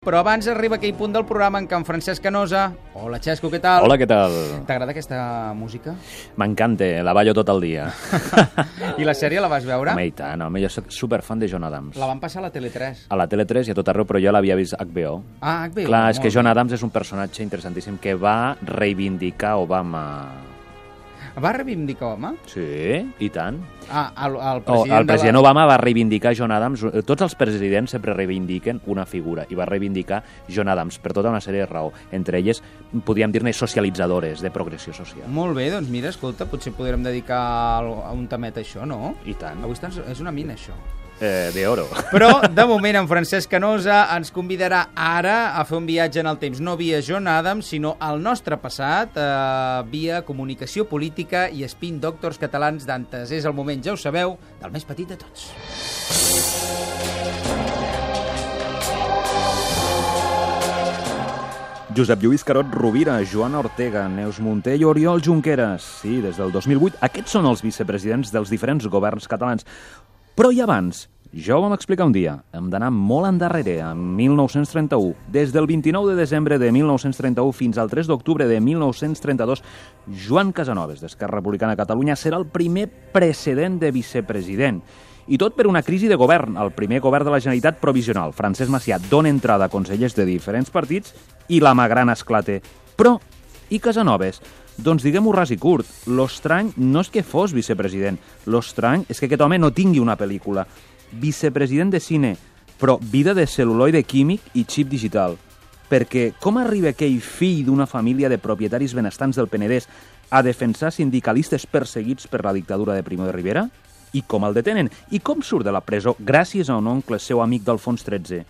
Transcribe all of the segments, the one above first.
Però abans arriba aquell punt del programa en què en Francesc Canosa... Hola, Xesco, què tal? Hola, què tal? T'agrada aquesta música? M'encanta, la ballo tot el dia. I la sèrie la vas veure? Home, i tant, home, jo soc superfan de John Adams. La van passar a la Tele3. A la Tele3 i a tot arreu, però jo l'havia vist a HBO. Ah, HBO. Clar, és que John. Adams és un personatge interessantíssim que va reivindicar Obama. Va reivindicar home? Sí, i tant. Ah, el, el Oh, president, el president de la... Obama va reivindicar John Adams. Eh, Tots els presidents sempre reivindiquen una figura i va reivindicar John Adams per tota una sèrie de raó. Entre elles, podríem dir-ne socialitzadores de progressió social. Molt bé, doncs mira, escolta, potser podrem dedicar a un tamet a això, no? I tant. Avui és una mina, això. Eh, de oro. Però, de moment, en Francesc Canosa ens convidarà ara a fer un viatge en el temps, no via John Adams, sinó al nostre passat, eh, via comunicació política i spin doctors catalans d'antes. És el moment, ja ho sabeu, del més petit de tots. Josep Lluís Carot Rovira, Joana Ortega, Neus Munté i Oriol Junqueras. Sí, des del 2008. Aquests són els vicepresidents dels diferents governs catalans. Però i abans? Jo ho vam explicar un dia. Hem d'anar molt endarrere, a 1931. Des del 29 de desembre de 1931 fins al 3 d'octubre de 1932, Joan Casanovas, d'Esquerra Republicana de Catalunya, serà el primer precedent de vicepresident. I tot per una crisi de govern. El primer govern de la Generalitat provisional, Francesc Macià, dona entrada a consellers de diferents partits i la magrana esclate. Però, i Casanovas? Doncs diguem-ho ras i curt, l'estrany no és que fos vicepresident, l'estrany és que aquest home no tingui una pel·lícula. Vicepresident de cine, però vida de cel·luloide químic i xip digital. Perquè com arriba aquell fill d'una família de propietaris benestants del Penedès a defensar sindicalistes perseguits per la dictadura de Primo de Rivera? I com el detenen? I com surt de la presó gràcies a un oncle seu amic d'Alfons XIII?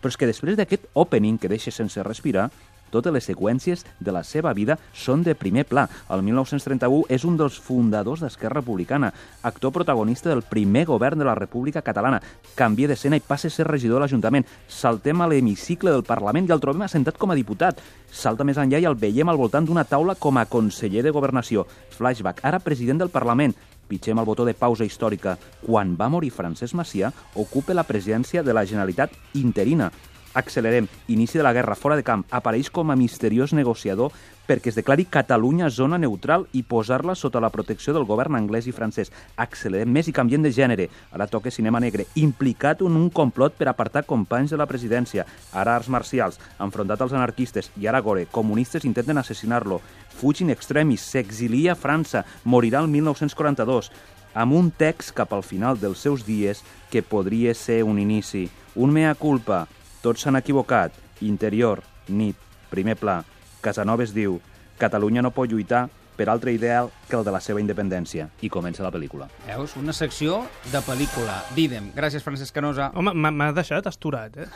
Però és que després d'aquest opening que deixa sense respirar, totes les seqüències de la seva vida són de primer pla. El 1931 és un dels fundadors d'Esquerra Republicana, actor protagonista del primer govern de la República Catalana. Canvia d'escena i passa a ser regidor de l'Ajuntament. Saltem a l'hemicicle del Parlament i el trobem assentat com a diputat. Salta més enllà i el veiem al voltant d'una taula com a conseller de Governació. Flashback, ara president del Parlament. Pitgem el botó de pausa històrica. Quan va morir Francesc Macià, ocupa la presidència de la Generalitat interina. Accelerem. Inici de la guerra fora de camp. Apareix com a misteriós negociador perquè es declari Catalunya zona neutral i posar-la sota la protecció del govern anglès i francès. Accelerem més i canviem de gènere. Ara toca cinema negre. Implicat en un complot per apartar companys de la presidència. Ara arts marcials. Enfrontat als anarquistes. I ara gore. Comunistes intenten assassinar-lo. Fuig in extremis. S'exilia a França. Morirà el 1942 amb un text cap al final dels seus dies que podria ser un inici. Un mea culpa. Tots s'han equivocat. Interior, nit, primer pla. Casanovas diu Catalunya no pot lluitar per altre ideal que el de la seva independència. I comença la pel·lícula. Veus? Una secció de pel·lícula. Dídem. Gràcies, Francesc Canosa. Home, m'ha- m'ha deixat asturat, eh?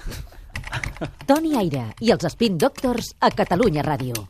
Toni Aire i els Spin Doctors a Catalunya Ràdio.